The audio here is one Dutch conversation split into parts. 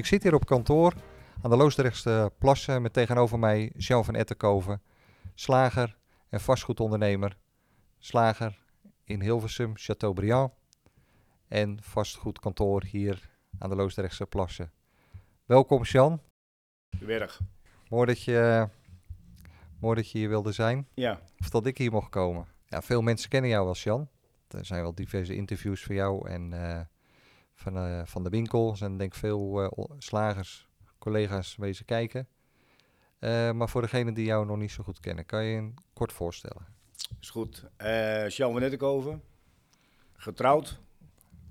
Ik zit hier op kantoor aan de Loosdrechtse Plassen met tegenover mij Jean van Etterkoven, slager en vastgoedondernemer. Slager in Hilversum, Chateaubriand en vastgoedkantoor hier aan de Loosdrechtse Plassen. Welkom Jean. Goedemiddag. Mooi dat je, mooi dat je hier wilde zijn. Ja, Of dat ik hier mocht komen. Ja, veel mensen kennen jou als Jan. Er zijn wel diverse interviews van jou en eh, van, eh, van de winkel. Er zijn denk ik veel o- slagers, collega's wezen kijken. Eh, maar voor degenen die jou nog niet zo goed kennen, kan je je kort voorstellen? is goed. Eh Sjan van getrouwd,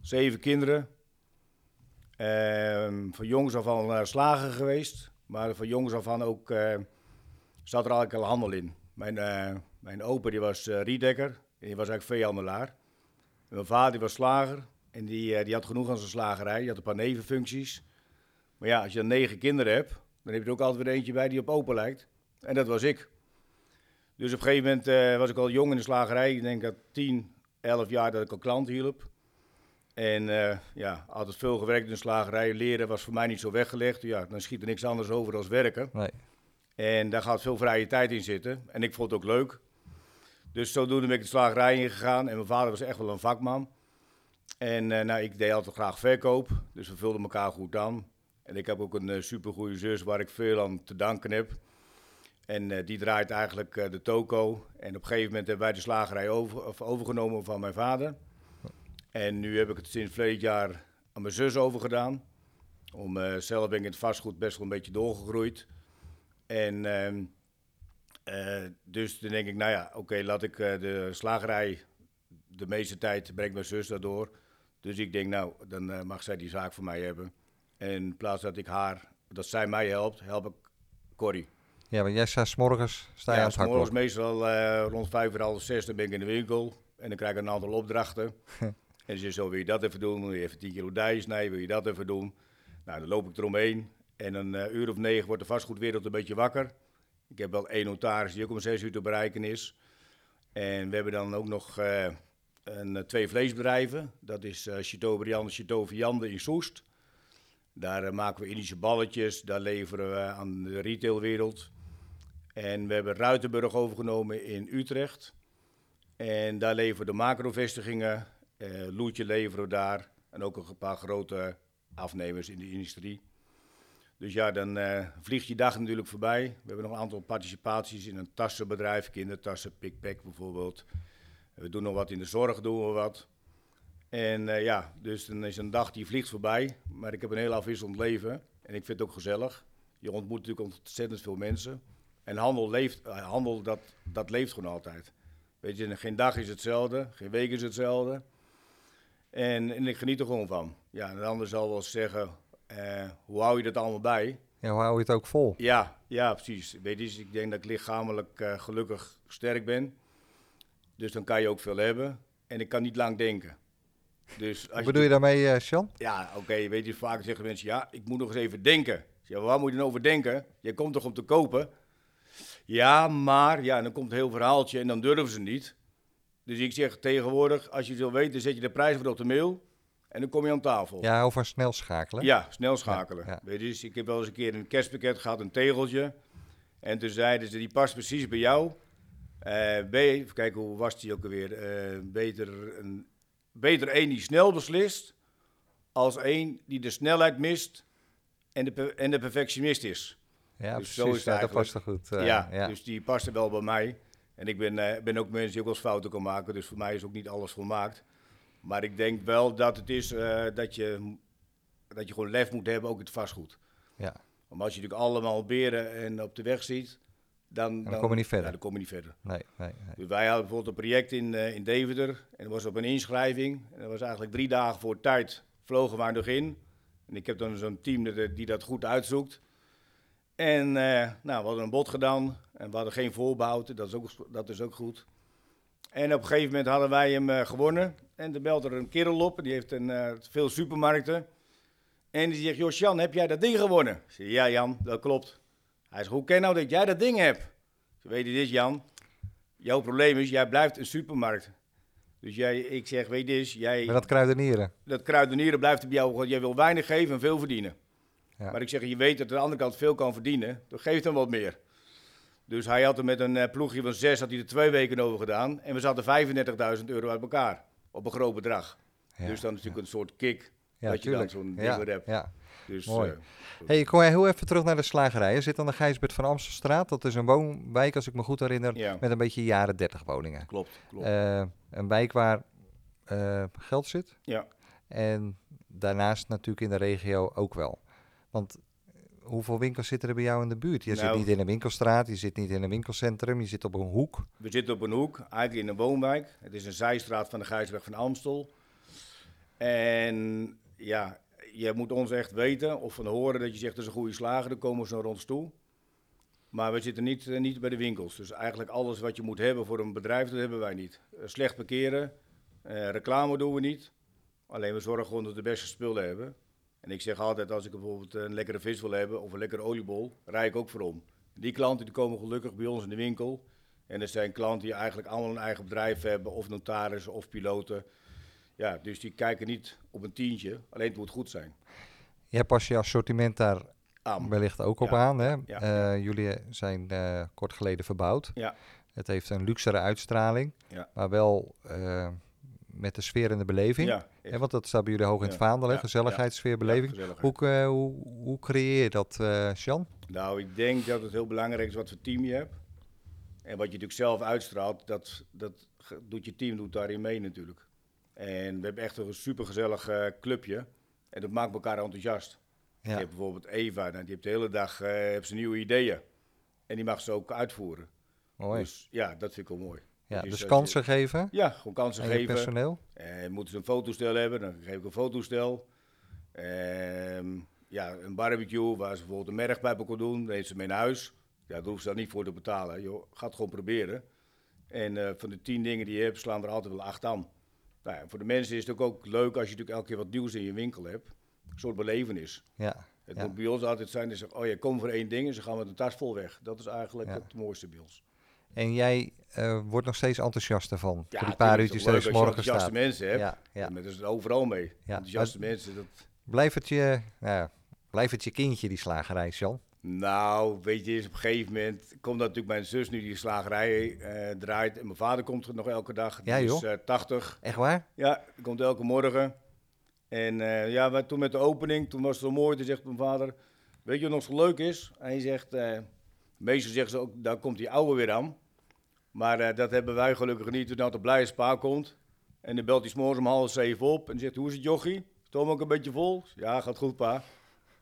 zeven kinderen. Ehm, van jongs af aan slager geweest, maar van jongs af aan ook zat er eigenlijk al handel in. Mijn, mijn opa die was riedekker, en die was eigenlijk veehandelaar. En mijn vader die was slager en die, eh, die had genoeg aan zijn slagerij, die had een paar nevenfuncties. Maar ja, als je dan negen kinderen hebt, dan heb je er ook altijd weer eentje bij die op opa lijkt. En dat was ik. Dus op een gegeven moment eh, was ik al jong in de slagerij. Ik denk dat 10, 11 jaar dat ik al klant hielp. En eh, ja, altijd veel gewerkt in de slagerij. Leren was voor mij niet zo weggelegd. Ja, dan schiet er niks anders over dan werken. Nee. En daar gaat veel vrije tijd in zitten. En ik vond het ook leuk. Dus zodoende ben ik de slagerij ingegaan. En mijn vader was echt wel een vakman. En eh, nou, ik deed altijd graag verkoop. Dus we vulden elkaar goed aan. En ik heb ook een uh, supergoeie zus waar ik veel aan te danken heb. En eh, die draait eigenlijk de toko. En op een gegeven moment hebben wij de slagerij over, overgenomen van mijn vader. En nu heb ik het sinds verleden jaar aan mijn zus overgedaan. Om, zelf ben ik het vastgoed best wel een beetje doorgegroeid. En ehm, eh, dus dan denk ik, nou ja, oké, laat ik de slagerij de meeste tijd brengt mijn zus daardoor. Dus ik denk, nou, dan eh, mag zij die zaak voor mij hebben. En in plaats dat ik haar, dat zij mij helpt, help ik Corrie. Ja, want jij staat 's morgens sta je aan Ja, het morgens hakblok. meestal eh, rond vijf uur, half zes, dan ben ik in de winkel. En dan krijg ik een aantal opdrachten. en ze zo, wil je dat even doen? Wil je even 10 kilo dij snijden? Wil je dat even doen? Nou, dan loop ik eromheen. En een eh, uur of negen wordt de vastgoedwereld een beetje wakker. Ik heb wel één notaris die ook om zes uur te bereiken is. En we hebben dan ook nog een, eh, twee vleesbedrijven. Dat is eh Chateaubriand en Chateau Viande in Soest. Daar eh, maken we Indische balletjes. Daar leveren we aan de retailwereld. En we hebben Ruitenburg overgenomen in Utrecht. En daar leveren we de macrovestigingen. eh Loetje leveren we daar. En ook een paar grote afnemers in de industrie. Dus ja, dan vliegt je dag natuurlijk voorbij. We hebben nog een aantal participaties in een tassenbedrijf, kindertassen, pickpack bijvoorbeeld. We doen nog wat in de zorg, doen we wat. En eh, ja, dus dan is een dag die vliegt voorbij. Maar ik heb een heel afwisselend leven. En ik vind het ook gezellig. Je ontmoet natuurlijk ontzettend veel mensen. En handel, leeft, eh, handel dat, dat leeft gewoon altijd. Weet je, geen dag is hetzelfde, geen week is hetzelfde. En, en ik geniet er gewoon van. Ja, en de ander zal wel zeggen, eh, hoe hou je dat allemaal bij? Ja, hoe hou je het ook vol? Ja, ja, precies. Weet je, dus ik denk dat ik lichamelijk gelukkig sterk ben. Dus dan kan je ook veel hebben. En ik kan niet lang denken. Dus als Wat bedoel je daarmee, eh Jean? Ja, oké, weet je, vaak zeggen mensen, ja, ik moet nog eens even denken. "Maar waar moet je dan over denken? Je komt toch om te kopen? Ja, maar, ja, en dan komt een heel verhaaltje en dan durven ze niet. Dus ik zeg tegenwoordig, als je het wil weten, zet je de prijs voor op de mail en dan kom je aan tafel. Ja, over snel schakelen. Ja, snel schakelen. Ja, ja. Weet je, dus ik heb wel eens een keer een kerstpakket gehad, een tegeltje. En toen zeiden ze, die past precies bij jou. B, even kijken, hoe was die ook alweer? Eh, beter, een, beter één die snel beslist, als één die de snelheid mist en de, en de perfectionist is. Ja, Dus zo precies. is het ja, dat past er goed. eh, ja, ja. dus die paste wel bij mij. En ik ben, ben ook mensen die ook wel eens fouten kan maken, dus voor mij is ook niet alles volmaakt. Maar ik denk wel dat het is dat, je, dat je gewoon lef moet hebben, ook in het vastgoed. Ja. Want als je natuurlijk allemaal beren en op de weg ziet, dan, dan kom je niet verder. Ja, dan kom je niet verder. Nee, nee, nee. Dus wij hadden bijvoorbeeld een project in, uh, in Deventer. En dat was op een inschrijving. En dat was eigenlijk drie dagen voor tijd vlogen wij nog in. En ik heb dan zo'n team die, die dat goed uitzoekt. En uh, nou, we hadden een bod gedaan. En we hadden geen voorbehoud. Dat is ook, dat is ook goed. En op een gegeven moment hadden wij hem uh, gewonnen. En er belt er een kerel op. Die heeft een, veel supermarkten. En die zegt, Jos Jan, heb jij dat ding gewonnen? Ik zeg, ja Jan, dat klopt. Hij zegt, hoe ken nou dat jij dat ding hebt? Ik weet je dit Jan, jouw probleem is, jij blijft een supermarkt. Dus jij, ik zeg, weet je eens, jij... Maar dat kruidenieren? Dat kruidenieren blijft bij jou, jij wil weinig geven en veel verdienen. Ja. Maar ik zeg, je weet dat aan de andere kant veel kan verdienen, dan geeft hem wat meer. Dus hij had er met een uh, ploegje van zes, had hij er twee weken over gedaan. En we zaten 35.000 euro uit elkaar, op een groot bedrag. Ja. Dus dan is natuurlijk een soort kick dat tuurlijk. je dan zo'n ja, ding hebt. Dus, Mooi. uh, hey, ik kom heel even terug naar de slagerij. Je zit aan de Gijsbert van Amstelstraat. Dat is een woonwijk, als ik me goed herinner, Ja. met een beetje jaren 30 woningen. klopt, klopt. Eh, een wijk waar eh, geld zit. ja. En daarnaast natuurlijk in de regio ook wel. Want eh, hoeveel winkels zitten er bij jou in de buurt? Je zit Nou. niet in een winkelstraat, je zit niet in een winkelcentrum, je zit op een hoek. We zitten op een hoek, eigenlijk in een woonwijk. Het is een zijstraat van de Gijsweg van Amstel. En ja, je moet ons echt weten of van horen dat je zegt dat is een goede slager, dan komen ze naar ons toe. Maar we zitten niet, eh, niet bij de winkels. Dus eigenlijk alles wat je moet hebben voor een bedrijf, dat hebben wij niet. Eh, slecht parkeren, eh, reclame doen we niet. Alleen we zorgen gewoon dat we de beste spullen hebben. En ik zeg altijd, als ik bijvoorbeeld een lekkere vis wil hebben of een lekkere oliebol, rij ik ook voor om. Die klanten die komen gelukkig bij ons in de winkel. En dat zijn klanten die eigenlijk allemaal een eigen bedrijf hebben, of notarissen of piloten. Ja, dus die kijken niet op een tientje, alleen het moet goed zijn. Jij pas je assortiment daar Aan. wellicht ook op Ja, aan. Hè? ja. Eh, jullie zijn eh, kort geleden verbouwd. Ja. Het heeft een luxere uitstraling, Ja. maar wel eh, met de sfeer en de beleving. Ja, Hè, want dat staat bij jullie hoog in het vaandel, hè? ja, gezelligheidssfeer, beleving. gezelligheid. hoe, hoe, hoe creëer je dat, Sjan? Nou, ik denk dat het heel belangrijk is wat voor team je hebt. En wat je natuurlijk zelf uitstraalt, dat, dat doet je team doet daarin mee natuurlijk. En we hebben echt een supergezellig eh clubje. En dat maakt elkaar enthousiast. Je Ja. hebt bijvoorbeeld Eva, nou, die heeft de hele dag eh, heeft ze nieuwe ideeën. En die mag ze ook uitvoeren. Mooi. Dus ja, dat vind ik wel mooi. ja, dus dus je- kansen geven Ja, gewoon kansen je geven. personeel. Eh, moeten ze een fotostel hebben, dan geef ik een fotostel. Ehm, ja, een barbecue waar ze bijvoorbeeld een merg bij kunnen doen, dan heeft ze mee naar huis. Ja, daar hoeft ze dan niet voor te betalen. Joh, ga het gewoon proberen. En eh, van de tien dingen die je hebt, slaan er altijd wel acht aan. Nou, ja, voor de mensen is het ook, ook leuk als je natuurlijk elke keer wat nieuws in je winkel hebt. Een soort belevenis. Ja, Het Ja. moet bij ons altijd zijn, dat ze oh je komt voor één ding en ze gaan met een tas vol weg. Dat is eigenlijk Ja. het mooiste bij ons. en jij eh, wordt nog steeds enthousiast ervan. Ja, voor die paar uurtjes als je morgen staat. enthousiaste mensen hebt. Ja, ja. Ja. Dat is overal mee. Ja, Enthousiaste mensen, dat... Blijf het je, nou ja, blijf het je kindje, die slagerij, Sjan? Nou, weet je, is op een gegeven moment komt natuurlijk mijn zus nu die slagerij eh, draait. En mijn vader komt er nog elke dag. Die Ja, is joh. eh, 80. Echt waar? Ja, komt elke morgen. En eh, ja, toen met de opening, toen was het zo mooi. Toen zegt mijn vader, weet je wat nog zo leuk is? Hij zegt, meestal zeggen ze ook, daar komt die oude weer aan. Maar dat hebben wij gelukkig niet. Toen dat de blije spa komt. En dan belt hij s'morgens om half zeven op. En zegt, hoe is het jochie? Stoom ook een beetje vol? Ja, gaat goed pa.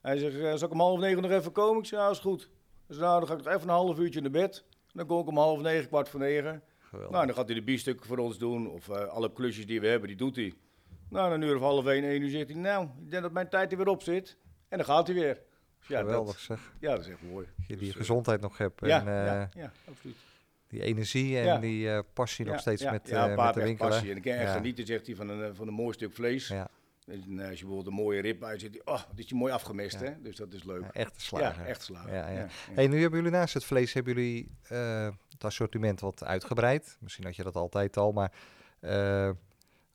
Hij zegt, eh, zal ik om half negen nog even komen? Ik zeg, ja, is goed. Dus nou, dan ga ik nog even een half uurtje naar bed. Dan kom ik om half negen, kwart voor negen. Geweldig. Nou, dan gaat hij de biefstukken voor ons doen. Of eh, alle klusjes die we hebben, die doet hij. Nou, een uur of half één, één uur zegt hij, nou, ik denk dat mijn tijd er weer op zit. En dan gaat hij weer. Dus ja, Geweldig dat, zeg. ja, dat is echt mooi. Dat je die Dus, eh, gezondheid nog hebt. ja, en ja, ja, absoluut. die energie en Ja. die passie nog steeds met, met de winkel. passie. En ik kan echt genieten, zegt hij, van een, van een mooi stuk vlees. Ja, En eh, als je bijvoorbeeld een mooie rib uit zit, oh, dit is je mooi afgemest, Ja. hè? Dus dat is leuk. ja, echte slager. Ja, echt slagen. Ja. Hey, nu hebben jullie naast het vlees hebben jullie eh, het assortiment wat uitgebreid. Misschien had je dat altijd al, maar eh,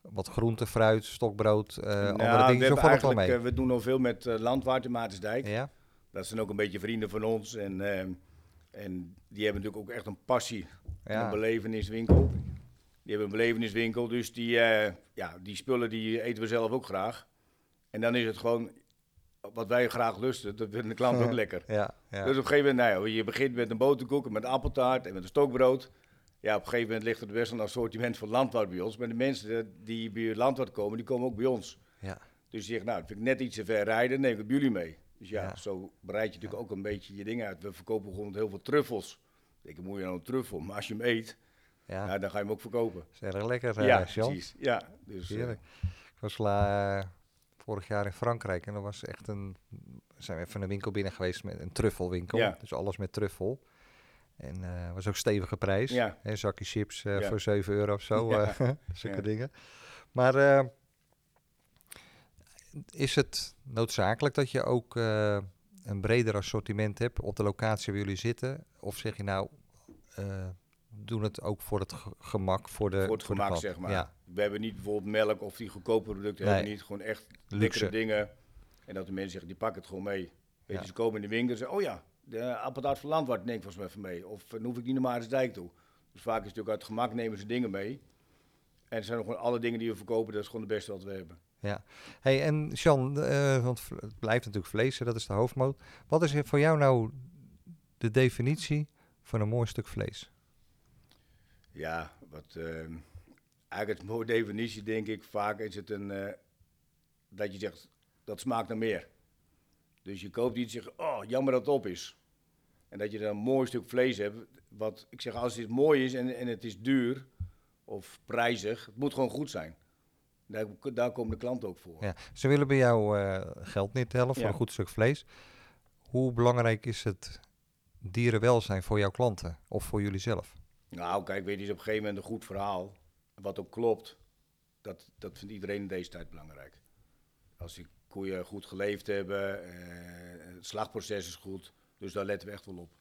wat groente, fruit, stokbrood, Nou, andere we, dingen. Zo valt wel mee. we doen al veel met uh, Landwaard in Maartensdijk. ja, Dat zijn ook een beetje vrienden van ons. En, en die hebben natuurlijk ook echt een passie. en ja. Een beleveniswinkel. Die hebben een beleveniswinkel, dus die, eh, ja, die spullen die eten we zelf ook graag. En dan is het gewoon wat wij graag lusten, dat vinden de klanten ook lekker. ja, ja. Dus op een gegeven moment, nou ja, je begint met een boterkoek, met appeltaart en met een stokbrood. Ja, op een gegeven moment ligt er best een assortiment van landbouw bij ons. Maar de mensen die bij landbouw komen, die komen ook bij ons. ja. Dus je zegt, nou, dat vind ik net iets te ver rijden, neem ik bij jullie mee. Dus ja, Ja. zo bereid je natuurlijk ook een beetje je dingen uit. We verkopen bijvoorbeeld heel veel truffels. Ik moet je nou een truffel, maar als je hem eet, Ja, ja, dan ga je hem ook verkopen. is erg lekker, eh ja, precies. Ja, dus, eh, Heerlijk. Ik was la, eh, vorig jaar in Frankrijk en dat was echt een... zijn we even een winkel binnen geweest met een truffelwinkel. Ja. Dus alles met truffel. En was ook stevige prijs. Ja. Een zakje chips Ja. voor 7 euro of zo. Ja. zulke dingen. Maar is het noodzakelijk dat je ook een breder assortiment hebt op de locatie waar jullie zitten? Of zeg je nou, doen het ook voor het ge- gemak, voor de voor het de gemak, zeg maar. Ja, We hebben niet bijvoorbeeld melk of die goedkope producten. Nee. hebben niet. Gewoon echt Luxe. lekkere dingen. En dat de mensen zeggen, die pakken het gewoon mee. Weet je, ze komen in de winkel en zeggen, oh ja, de appeltaart van Landwart neem ik volgens mij even mee. Of dan hoef ik niet naar Maartensdijk toe. Dus vaak is het natuurlijk uit het gemak nemen ze dingen mee. En er zijn nog gewoon alle dingen die we verkopen, dat is gewoon het beste wat we hebben. ja. Hey, en Jean, eh, want het blijft natuurlijk vlees, dat is de hoofdmoot. Wat is voor jou nou de definitie van een mooi stuk vlees? Ja, wat eh, eigenlijk het mooie definitie denk ik, vaak is het een, eh, dat je zegt, dat smaakt naar meer. Dus je koopt iets en zegt, oh, jammer dat het op is. En dat je dan een mooi stuk vlees hebt, wat, ik zeg, als het mooi is en, en het is duur of prijzig, het moet gewoon goed zijn. Daar, daar komen de klanten ook voor. Ja. Ze willen bij jou eh, geld neertellen voor Ja. een goed stuk vlees. Hoe belangrijk is het dierenwelzijn voor jouw klanten of voor jullie zelf? Nou, kijk, weet je, is op een gegeven moment een goed verhaal, wat ook klopt, dat, dat vindt iedereen in deze tijd belangrijk. Als die koeien goed geleefd hebben, eh, het slagproces is goed, dus daar letten we echt wel op.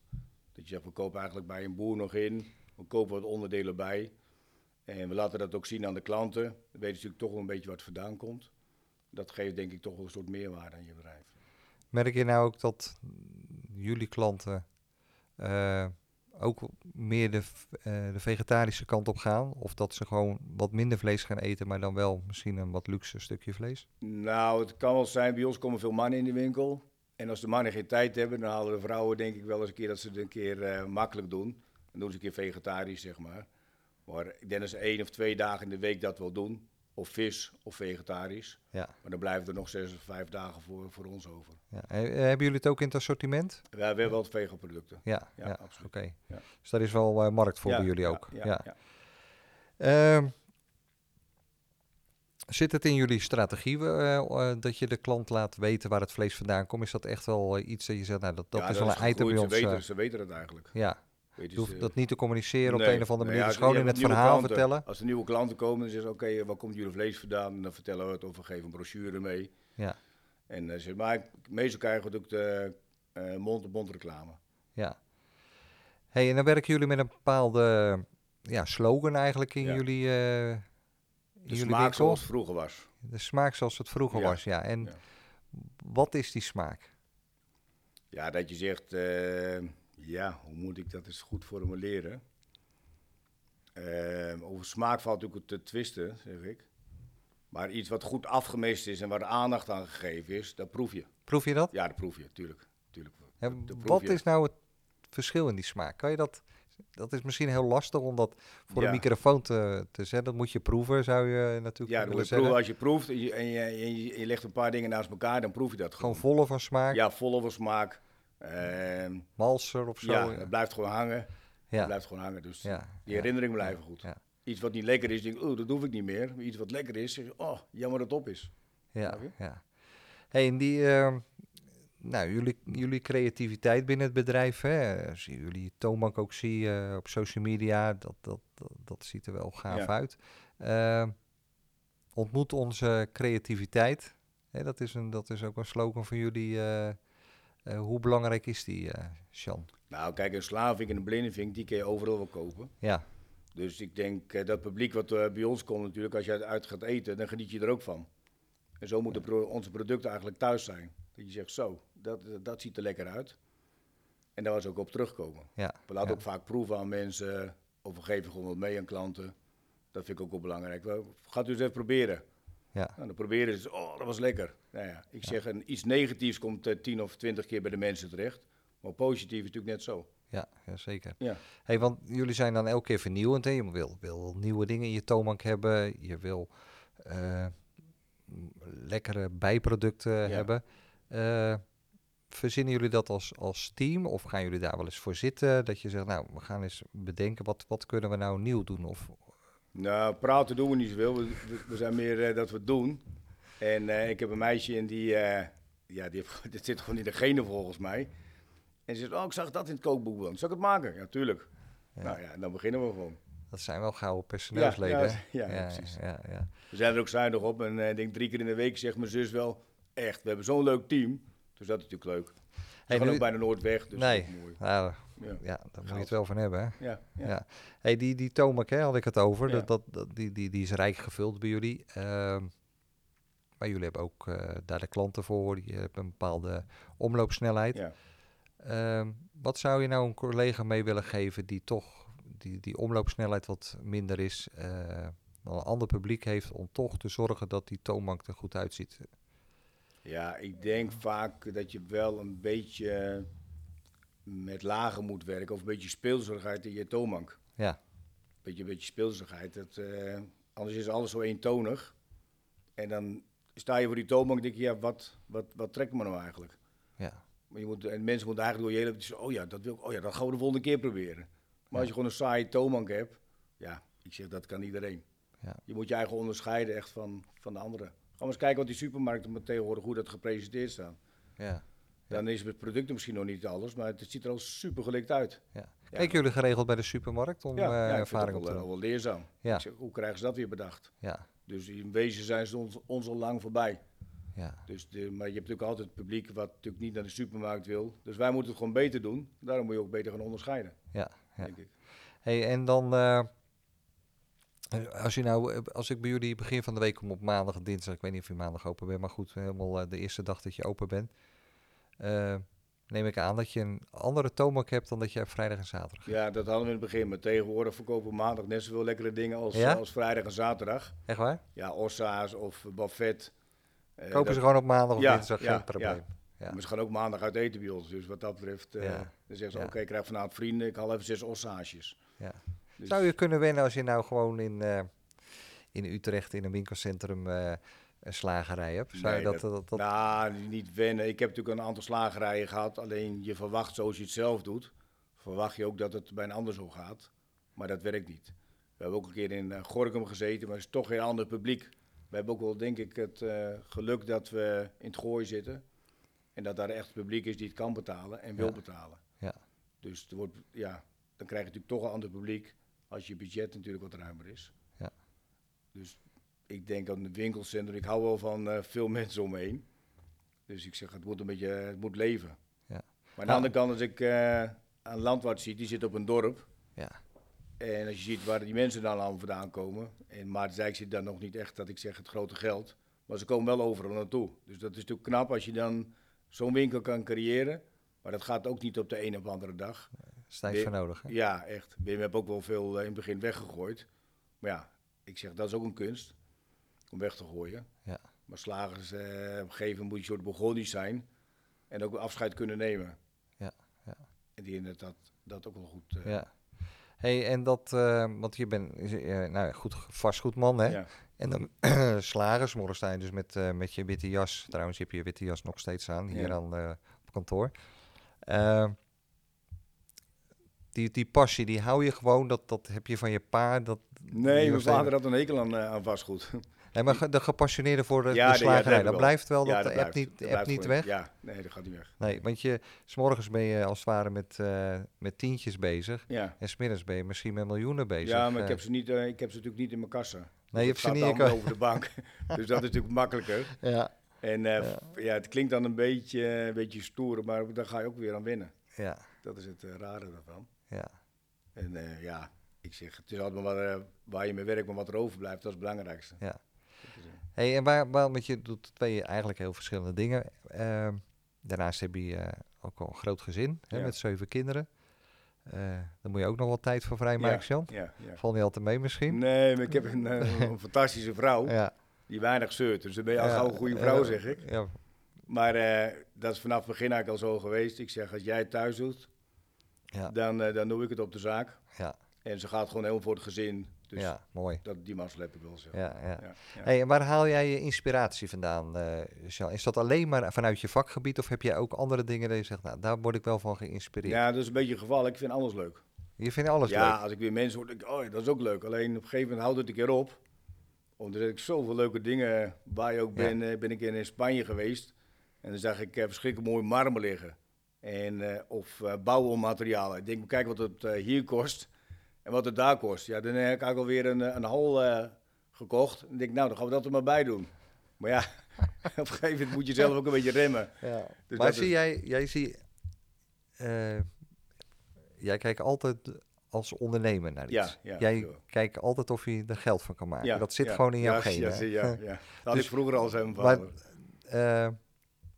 Dat je zegt, we kopen eigenlijk bij een boer nog in, we kopen wat onderdelen bij. En we laten dat ook zien aan de klanten. Dan weten natuurlijk toch wel een beetje wat vandaan komt. Dat geeft denk ik toch wel een soort meerwaarde aan je bedrijf. Merk je nou ook dat jullie klanten eh, ook meer de, eh, de vegetarische kant op gaan? Of dat ze gewoon wat minder vlees gaan eten, maar dan wel misschien een wat luxe stukje vlees? Nou, het kan wel zijn, bij ons komen veel mannen in de winkel. En als de mannen geen tijd hebben, dan halen de vrouwen denk ik wel eens een keer dat ze het een keer eh, makkelijk doen. Dan doen ze een keer vegetarisch, zeg maar. Maar ik denk dat ze één of twee dagen in de week dat wel doen. Of vis of vegetarisch. Ja. Maar dan blijven er nog zes of vijf dagen voor, voor ons over. ja. Hebben jullie het ook in het assortiment? We hebben wel vegoproducten. Ja, ja, Ja, oké. absoluut. Ja. Dus daar is wel eh, markt voor Ja, bij jullie ja, ook. Ja, Ja. ja. Ehm, zit het in jullie strategie eh, eh, dat je de klant laat weten waar het vlees vandaan komt? Is dat echt wel iets dat je zegt, nou dat, dat Ja, is wel een item bij ons? Ze weten, ze weten het eigenlijk. ja, Je hoeft ze- dat niet te communiceren op de Nee, een of andere nee, manier. ja, dus gewoon in het verhaal klanten. vertellen. Als er nieuwe klanten komen, dan zeggen ze: Oké, waar komt jullie vlees vandaan? En dan vertellen we het of we geven een brochure mee. Ja, En uh, zeg maar, meestal krijgen we ook de eh, mond-op-mond reclame. ja. Hey, en dan werken jullie met een bepaalde ja, slogan eigenlijk in Ja. jullie, eh in De jullie smaak winkel? zoals het vroeger was. De smaak zoals het vroeger Ja. was, ja. En Ja. wat is die smaak? Ja, dat je zegt, eh, ja, hoe moet ik dat eens goed formuleren? Eh, over smaak valt natuurlijk te twisten, zeg ik. Maar iets wat goed afgemest is en waar aandacht aan gegeven is, dat proef je. Proef je dat? Ja, dat proef je, tuurlijk. tuurlijk. Dat- wat is nou het verschil in die smaak? Kan je dat... Dat is misschien heel lastig om dat voor Ja. een microfoon te, te zetten. Dat moet je proeven, zou je natuurlijk Ja, willen zeggen. proeven. als je proeft en je, en, je, en je- legt een paar dingen naast elkaar, dan proef je dat Gewoon gewoon. volle van smaak, Ja, volle van smaak. Ehm, malser of zo. ja, het blijft gewoon hangen. Het ja. blijft gewoon hangen. Dus ja. die herinneringen blijven goed. Ja. Iets wat niet lekker is, denk ik, oh, dat hoef ik niet meer. Maar iets wat lekker is, zeg oh, jammer dat het op is. Ja, ja. Hey, en die, ehm, nou, jullie, jullie creativiteit binnen het bedrijf, hè, als jullie toonbank ook zie eh, op social media, dat, dat, dat, dat ziet er wel gaaf uit. Ehm, ontmoet onze creativiteit. Dat, is een, dat is ook een slogan van jullie. Eh, hoe belangrijk is die, eh Sjan? Nou, kijk, een slavink en een blindvink, die kun je overal wel kopen. Ja, Dus ik denk eh, dat publiek wat bij ons komt natuurlijk, als je uit gaat eten, dan geniet je er ook van. En zo moeten pro- onze producten eigenlijk thuis zijn. Dat je zegt, zo, dat, dat ziet er lekker uit. En daar was ook op terugkomen. ja. We laten ja. ook vaak proeven aan mensen, of we geven gewoon wat mee aan klanten. Dat vind ik ook wel belangrijk. Gaat u eens even proberen. Ja. Nou, dan proberen ze, oh, dat was lekker. Nou ja, ik zeg, een, iets negatiefs komt eh, tien of twintig keer bij de mensen terecht. Maar positief is natuurlijk net zo. Ja, ja, zeker. Ja. Hey, want jullie zijn dan elke keer vernieuwend. Hè? Je wil, wil nieuwe dingen in je toonbank hebben. Je wil eh, lekkere bijproducten hebben. Eh, verzinnen jullie dat als, als team? Of gaan jullie daar wel eens voor zitten? Dat je zegt, nou, we gaan eens bedenken, wat, wat kunnen we nou nieuw doen? Of, Nou, praten doen we niet zoveel. We, we- zijn meer eh, dat we het doen. En eh, ik heb een meisje en die, eh, ja, die heeft, dit zit gewoon in de genen volgens mij. En ze zegt, oh, ik zag dat in het kookboek. Dan. Zal ik het maken? Ja, tuurlijk. Ja. Nou ja, dan beginnen we gewoon. dat zijn wel gouden personeelsleden. Ja, ja, ja, precies. Ja, ja. We zijn er ook zuinig op. En ik denk drie keer in de week zegt mijn zus wel, echt, we hebben zo'n leuk team. Dus dat is natuurlijk leuk. Hey, gaan nu- ook bijna nooit weg, dus Nee. mooi. Nou, Ja, ja, daar moet je het wel van hebben. Hè? ja, ja. Ja. Hey, die, die hè, had ik het over. Ja. Dat, dat, dat, die, die, die is rijk gevuld bij jullie. Ehm, maar jullie hebben ook eh, daar de klanten voor. Die hebben een bepaalde omloopsnelheid. ja. Ehm, wat zou je nou een collega mee willen geven die toch die, die omloopsnelheid wat minder is, eh, dan een ander publiek heeft, om toch te zorgen dat die toonbank er goed uitziet? Ja, ik denk vaak dat je wel een beetje met lagen moet werken. Of een beetje speelserigheid in je toonbank. Ja, Beetje, een beetje speelserigheid. Dat, eh, anders is alles zo eentonig. En dan sta je voor die toonbank en denk je, ja, wat, wat, wat trekt me nou eigenlijk? ja, Maar je moet, en mensen moeten eigenlijk door je hele... Oh ja, dat wil ik, oh ja, dat gaan we de volgende keer proberen. Maar als je gewoon een saaie toonbank hebt, ja, ik zeg dat kan iedereen. Ja. Je moet je eigen onderscheiden echt van, van de anderen. Eens kijken wat die supermarkten met tegenwoordig hoe dat gepresenteerd staan. ja. Dan is het product misschien nog niet alles, maar het ziet er al super gelikt uit. ja. Kijken jullie geregeld bij de supermarkt om ja, eh, ja, vind ervaring op dat te doen? wel leerzaam. Ja. Ik zeg, hoe krijgen ze dat weer bedacht? Ja, Dus in wezen zijn ze ons, ons al lang voorbij. ja, Dus de, maar je hebt natuurlijk altijd het publiek wat natuurlijk niet naar de supermarkt wil. Dus wij moeten het gewoon beter doen. Daarom moet je ook beter gaan onderscheiden, ja. ja. denk ik. Hey, en dan, eh, als, je nou, eh, als ik bij jullie begin van de week kom op maandag en dinsdag, ik weet niet of je maandag open bent, maar goed, helemaal eh, de eerste dag dat je open bent, eh, neem ik aan dat je een andere toonbank hebt dan dat je op vrijdag en zaterdag hebt. Ja, dat hadden we in het begin. Maar tegenwoordig verkopen we maandag net zoveel lekkere dingen als, Ja? als vrijdag en zaterdag. Echt waar? Ja, ossa's of buffet. Eh, Kopen dat- ze gewoon op maandag of Ja, dinsdag, ja, geen probleem. Ja. Maar ze gaan ook maandag uit eten bij ons. Dus wat dat betreft, eh, Ja. dan zeggen ze, oké, ik krijg vanavond vrienden, ik haal even zes ossages. Ja. Dus- Zou je kunnen wennen als je nou gewoon in, eh, in Utrecht in een winkelcentrum eh, een slagerij hebt? Zou Nee, je dat, dat, dat, Nou, niet wennen. Ik heb natuurlijk een aantal slagerijen gehad. Alleen je verwacht, zoals je het zelf doet, verwacht je ook dat het bij een ander zo gaat. Maar dat werkt niet. We hebben ook een keer in eh, Gorkum gezeten, maar het is toch een ander publiek. We hebben ook wel, denk ik, het geluk dat we in het gooi zitten. En dat daar echt publiek is die het kan betalen en wil Ja. betalen. Ja. Dus het wordt, ja, dan krijg je natuurlijk toch een ander publiek als je budget natuurlijk wat ruimer is. Ja. Dus ik denk aan het winkelcentrum. Ik hou wel van eh, veel mensen om me heen. Dus ik zeg, het moet een beetje, het moet leven. Ja. Maar aan de Nou- andere kant, als ik eh, een landwaard zie, die zit op een dorp. ja, En als je ziet waar die mensen dan allemaal vandaan komen. En Maartensdijk zit dan nog niet echt, dat ik zeg, het grote geld. Maar ze komen wel overal naartoe. Dus dat is natuurlijk knap als je dan zo'n winkel kan creëren. Maar dat gaat ook niet op de een of andere dag. Stijf voor nodig. Hè? Ja, echt. Wim heb ook wel veel eh, in het begin weggegooid. Maar ja, ik zeg, dat is ook een kunst. Om weg te gooien. Ja. Maar slagers, eh, op een gegeven moment moet je een soort begonisch zijn. En ook afscheid kunnen nemen. Ja, ja. En die dat, dat, dat ook wel goed. eh, Ja. Hey, en dat, eh, want je bent eh, nou, goed, vastgoedman, hè? ja. En dan slagers, morgen dus met, met je witte jas. Trouwens, je hebt je witte jas nog steeds aan, hier Ja. aan, op kantoor. Eh, die, die passie, die hou je gewoon, dat, dat heb je van je pa. Dat, Nee, mijn vader had een hekel aan, eh, aan vastgoed. Nee, maar de gepassioneerde voor de, Ja, de ja, dat slagerij, dat blijft wel, Ja, dat, dat niet, Dat niet weg. Ja, nee, dat gaat niet weg. Nee, want je, s'morgens ben je als het ware met, eh, met tientjes bezig. Ja. En smiddags ben je misschien met miljoenen bezig. Ja, maar Eh, ik heb, ze niet, eh, ik heb ze natuurlijk niet in mijn kassa. Nee, je hebt ze niet in over de bank. dus dat is natuurlijk makkelijker. Ja, En eh, f- ja. het klinkt dan een beetje, een beetje stoer, maar daar ga je ook weer aan winnen. ja, Dat is het eh, rare daarvan. ja. En eh, ja, ik zeg, het is altijd maar waar, eh, waar je mee werkt, maar wat er overblijft, dat is het belangrijkste. Ja. Is, eh, Hey, en waar, waar, want je doet twee eigenlijk heel verschillende dingen. Ehm, daarnaast heb je ook al een groot gezin hè, Ja. met zeven kinderen. Daar moet je ook nog wel tijd voor vrijmaken, Jan. ja, ja. Valt niet altijd mee misschien? Nee, maar ik heb een, een fantastische vrouw Ja. die weinig zeurt. Dus dan ben je al Ja, gauw een goede vrouw, zeg ik. Ja, Maar dat is vanaf het begin eigenlijk al zo geweest. Ik zeg, als jij het thuis doet, ja, dan, eh, dan doe ik het op de zaak. ja, En ze gaat gewoon helemaal voor het gezin. Dus ja, mooi. dat, die mazzel heb ik wel. Zo. Ja, ja. Ja, ja. Hey, waar haal jij je inspiratie vandaan, Jean? Is dat alleen maar vanuit je vakgebied of heb jij ook andere dingen dat je zegt, nou, daar word ik wel van geïnspireerd? Ja, dat is een beetje een geval. Ik vind alles leuk. Je vindt alles ja, leuk? als ik weer mensen hoor, denk ik, oh, dat is ook leuk. Alleen op een gegeven moment houdt het een keer op. Omdat ik zoveel leuke dingen waar je ook Ja. ben, eh, ben ik in Spanje geweest. En dan zag ik verschrikkelijk mooi marmer liggen. En, eh, of eh bouwmaterialen. Ik denk, kijk wat het eh, hier kost en wat het daar kost. Ja, dan heb ik eigenlijk alweer een, een hal gekocht. En ik denk, nou, dan gaan we dat er maar bij doen. Maar ja, op een gegeven moment moet je zelf ook een beetje remmen. Ja. Dus maar zie is- jij, jij zie, jij kijkt altijd als ondernemer naar iets. Ja, ja, jij kijkt altijd of je er geld van kan maken. Dat zit gewoon in jouw ja, genen. Ja, ja, ja. Dat had Dus- ik vroeger al zijn maar- vader.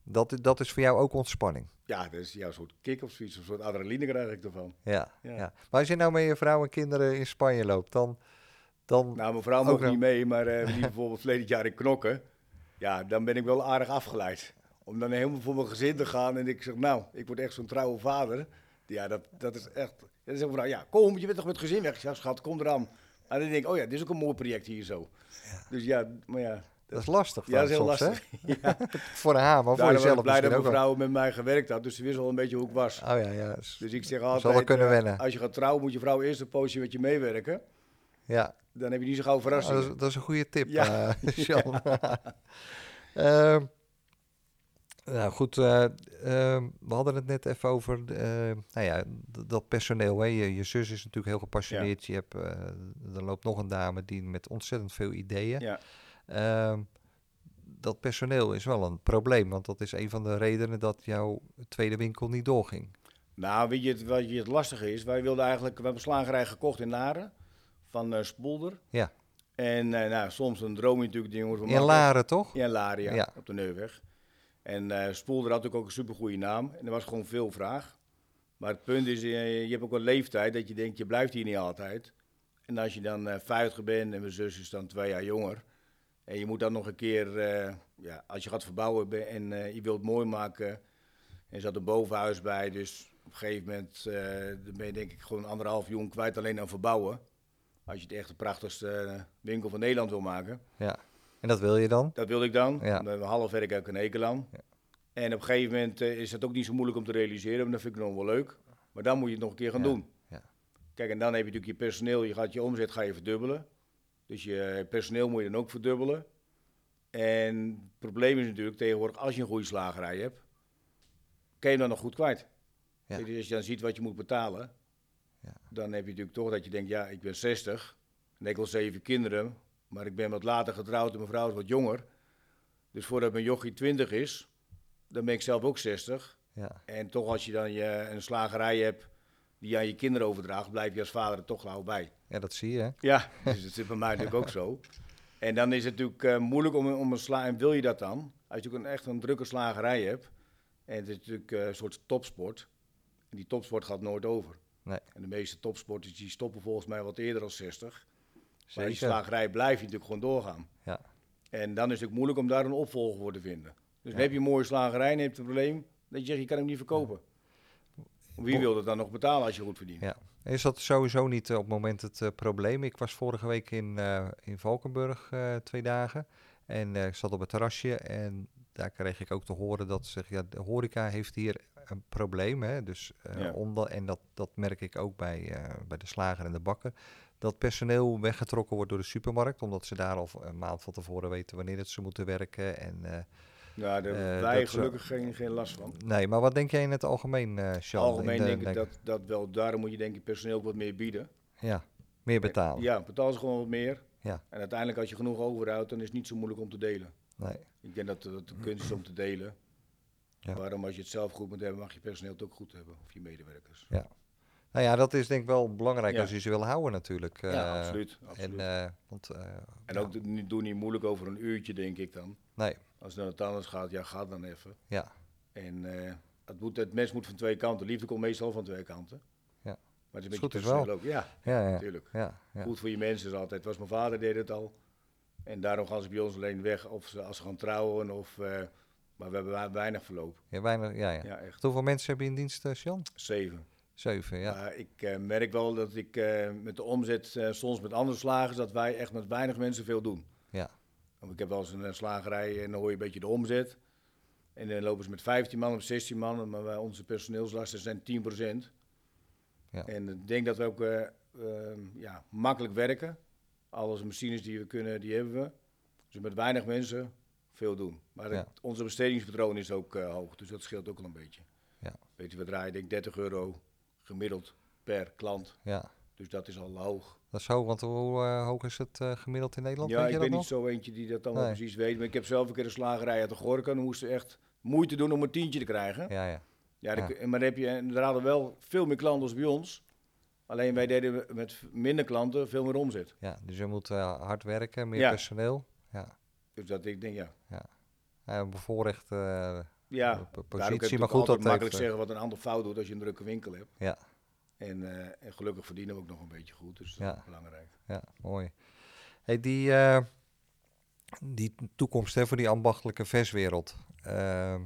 Dat, dat is voor jou ook ontspanning. Ja, dat is ja, een soort kick of zoiets, een soort adrenaline krijg ik ervan. Ja, ja. Ja. Maar als je nou met je vrouw en kinderen in Spanje loopt, dan... dan Nou, mijn vrouw wel. niet mee, maar eh, die bijvoorbeeld verleden jaar in knokken. Ja, dan ben ik wel aardig afgeleid. Om dan helemaal voor mijn gezin te gaan en ik zeg, nou, ik word echt zo'n trouwe vader. Ja, dat, dat is echt... Ja, dan zegt mevrouw, ja, kom, je bent toch met het gezin weg? Ja, schat, kom eraan. En dan denk ik, oh ja, dit is ook een mooi project hier zo. Dus ja, maar ja, dat is lastig ja, dat is heel soms, lastig. Ja. Voor haar, maar voor Daarom jezelf ik blij dat mijn vrouw met mij gewerkt had, dus ze wist al een beetje hoe ik was. Oh ja, ja. Dus ik zeg altijd, kunnen eh, wennen. als je gaat trouwen, moet je vrouw eerst een poosje met je meewerken. ja. Dan heb je niet zo gauw Oh, verrassingen. dat, is, dat is een goede tip, Ja. eh. Ehm, nou goed, eh, ehm, we hadden het net even over eh, nou ja, dat personeel. Hè. Je, je zus is natuurlijk heel gepassioneerd. Je hebt, er loopt nog een dame die met ontzettend veel ideeën. Ja. Ehm, dat personeel is wel een probleem, want dat is een van de redenen dat jouw tweede winkel niet doorging. Nou, weet je het, wat je het lastige is? Wij wilden eigenlijk, we hebben een slagerij gekocht in Laren van eh Spoelder. Ja. En eh, nou, soms een droom je natuurlijk, die jongens van In. Laren, toch? Ja, in Laren, ja, Ja. op de Neuweg. En eh Spoelder had natuurlijk ook een supergoeie naam en er was gewoon veel vraag. Maar het punt is, je hebt ook een leeftijd dat je denkt, je blijft hier niet altijd. En als je dan eh 50 bent en mijn zus is dan twee jaar jonger. En je moet dan nog een keer, eh, ja, als je gaat verbouwen en eh, je wilt mooi maken. En er zat een bovenhuis bij, dus op een gegeven moment eh, ben je denk ik gewoon anderhalf jongen kwijt alleen aan verbouwen. Als je het echt de prachtigste winkel van Nederland wil maken. Ja. En dat wil je dan? Dat wilde ik dan. Ja. Met een half werk hekel aan. Ja. En op een gegeven moment is dat ook niet zo moeilijk om te realiseren, maar dat vind ik nog wel leuk. Maar dan moet je het nog een keer gaan Ja. doen. Ja. Kijk, en dan heb je natuurlijk je personeel, je gaat je omzet ga je verdubbelen. Dus je personeel moet je dan ook verdubbelen. En het probleem is natuurlijk tegenwoordig, als je een goede slagerij hebt, kan je dan nog goed kwijt. Ja. Je, als je dan ziet wat je moet betalen, Ja. dan heb je natuurlijk toch dat je denkt, ja, ik ben 60 en ik wil zeven kinderen, maar ik ben wat later getrouwd en mijn vrouw is wat jonger. Dus voordat mijn jochie 20 is, dan ben ik zelf ook 60. Ja. En toch als je dan je, een slagerij hebt die je aan je kinderen overdraagt, blijf je als vader er toch gauw bij. Ja, dat zie je. hè? Ja, dus dat zit bij mij natuurlijk ook zo. En dan is het natuurlijk eh, moeilijk om, om een sla... En wil je dat dan? Als je ook een, echt een drukke slagerij hebt. En het is natuurlijk eh, een soort topsport. En die topsport gaat nooit over. Nee. En de meeste topsporters die stoppen volgens mij wat eerder dan 60. Maar die Zeker. slagerij blijf je natuurlijk gewoon doorgaan. Ja. En dan is het natuurlijk moeilijk om daar een opvolger voor te vinden. Dus dan Ja. heb je een mooie slagerij en je hebt het probleem dat je zegt, je kan hem niet verkopen. Wie wil dat dan nog betalen als je goed verdient? Ja. Is dat sowieso niet eh, op het moment het eh, probleem? Ik was vorige week in, eh, in Valkenburg twee dagen en ik zat op het terrasje en daar kreeg ik ook te horen dat ze zeggen, ja, de horeca heeft hier een probleem. Hè? Dus, Ja. onder, en dat, dat merk ik ook bij, bij de slager en de bakker. Dat personeel weggetrokken wordt door de supermarkt, omdat ze daar al een maand van tevoren weten wanneer het ze moeten werken. En, Nou, daar hebben Eh, wij dat zo- gelukkig geen, geen last van. nee, maar wat denk jij in het algemeen, eh Sean? Algemeen de- denk ik denk- dat, dat wel, daarom moet je denk ik personeel ook wat meer bieden. Ja, meer betalen. Ja, betaal ze gewoon wat meer. Ja. En uiteindelijk als je genoeg overhoudt, dan is het niet zo moeilijk om te delen. Nee. Ik denk dat dat de kunst is om te delen. Ja. Waarom als je het zelf goed moet hebben, mag je personeel het ook goed hebben. Of je medewerkers. Nou ja, dat is denk ik wel belangrijk Ja. als je ze wil houden natuurlijk. ja, eh, absoluut. absoluut. En, eh, want, eh, En ja, ook doe niet- doe niet moeilijk over een uurtje, denk ik dan. Nee, Als het naar het anders gaat, ja, ga dan even. ja, En het, moet, het mes moet van twee kanten. Liefde komt meestal van twee kanten. Ja. Maar het is een goed beetje is wel. ook. Ja, ja, ja, natuurlijk. ja, ja. Goed voor je mensen is altijd. Was mijn vader deed het al. En daarom gaan ze bij ons alleen weg of ze, als ze gaan trouwen. Of, maar we hebben we- weinig verloop. Ja, weinig, ja, ja. Ja, echt. Hoeveel mensen heb je in dienst, Sjan? Zeven. Zeven, ja. Maar ik eh, merk wel dat ik eh, met de omzet, eh, soms met andere slagers, dat wij echt met weinig mensen veel doen. Ja. Want ik heb wel eens een slagerij en dan hoor je een beetje de omzet. En dan lopen ze met 15 man of 16 man, maar wij, onze personeelslasten zijn 10%. Ja. En ik denk dat we ook eh, ehm, ja, makkelijk werken. Alle machines die we kunnen, die hebben we. Dus met weinig mensen veel doen. Maar Ja. het- onze bestedingspatroon is ook hoog, dus dat scheelt ook al een beetje. Ja. Weet je, we draaien denk ik 30 euro gemiddeld per klant. ja. Dus dat is al hoog. Dat is hoog, want hoe eh, hoog is het eh, gemiddeld in Nederland? Ja, Weet ik je ben dat niet nog? zo eentje die dat Nee. precies weet. Maar ik heb zelf een keer een slagerij uit de Gorka. En dan moesten we echt moeite doen om een tientje te krijgen. Ja, ja. Ja, dan Ja. kun- maar dan heb je, er hadden wel veel meer klanten als bij ons. Alleen wij deden met minder klanten veel meer omzet. ja. Dus je moet eh, hard werken, meer Ja. personeel. Ja. Dus dat ik denk, ja. Ja, een bevoorrecht Ja, positie. Maar goed, dat makkelijk heeft, eh, zeggen wat een ander fout doet als je een drukke winkel hebt. Ja. En, eh, en gelukkig verdienen we ook nog een beetje goed. Dus dat Ja. is belangrijk. Ja, mooi. Hey, die, eh, die toekomst hè, voor die ambachtelijke verswereld. Eh,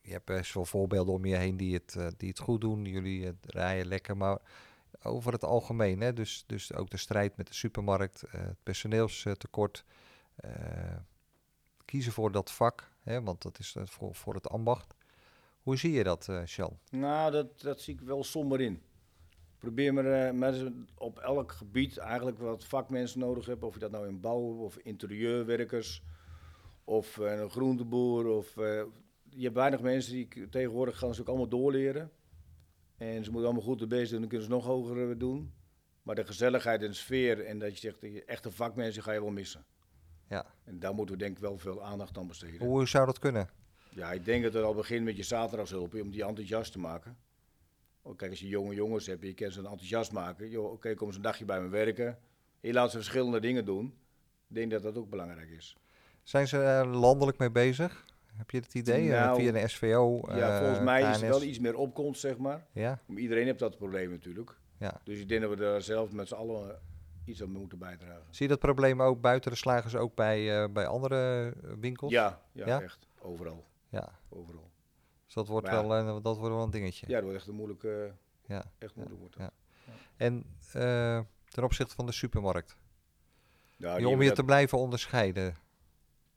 je hebt best wel voorbeelden om je heen die het, die het goed doen. Jullie rijden lekker, maar over het algemeen. Hè, dus, dus ook de strijd met de supermarkt, het personeelstekort. eh, kiezen voor dat vak, hè, want dat is eh, voor, voor het ambacht. Hoe zie je dat, Sjan? Nou, dat, dat zie ik wel somber in. Probeer maar eh, mensen op elk gebied eigenlijk wat vakmensen nodig hebben. Of je dat nou in bouw of interieurwerkers of een groenteboer. Of, je hebt weinig mensen die tegenwoordig gaan ze ook allemaal doorleren. En ze moeten allemaal goed de best doen, dan kunnen ze nog hoger doen. Maar de gezelligheid en de sfeer en dat je zegt, echte vakmensen ga je wel missen. Ja. En daar moeten we denk ik wel veel aandacht aan besteden. Hoe zou dat kunnen? Ja, ik denk dat het al begint met je zaterdagshulp om die enthousiast te maken. Oh, kijk, als je jonge jongens hebt, je kan ze enthousiast maken. Oké, kom eens een dagje bij me werken. Je laat ze verschillende dingen doen. Ik denk dat dat ook belangrijk is. Zijn ze er landelijk mee bezig? Heb je het idee? Eh, Nou, via de SVO? ja, eh, volgens mij is er wel iets meer opkomst, zeg maar. Ja, Maar Iedereen heeft dat probleem natuurlijk. ja. Dus ik denk dat we daar zelf met z'n allen iets aan moeten bijdragen. Zie je dat probleem ook buiten de slagers, ook bij, eh, bij andere eh, winkels? Ja, ja, Ja? echt. Overal. Ja, Overal. dus dat wordt, Maar wel, dat wordt wel een dingetje. Ja, dat wordt echt een moeilijke, Ja. echt moeilijk wordt. ja. En eh, ten opzichte van de supermarkt, Ja, om je dat- te blijven onderscheiden.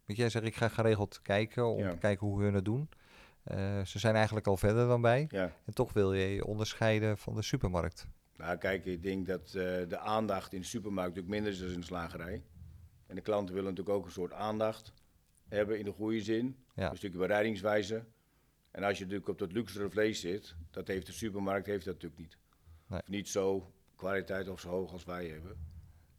Want jij zegt, ik ga geregeld kijken om Ja. te kijken hoe hun het doen. Ze zijn eigenlijk al verder dan wij. Ja. En toch wil je je onderscheiden van de supermarkt. Nou, kijk, ik denk dat eh, de aandacht in de supermarkt natuurlijk minder is dan in de slagerij. En de klanten willen natuurlijk ook een soort aandacht hebben in de goede zin. Ja. Een stukje bereidingswijze. En als je natuurlijk op dat luxere vlees zit, dat heeft de supermarkt heeft dat natuurlijk niet. Nee. Of niet zo kwaliteit of zo hoog als wij hebben.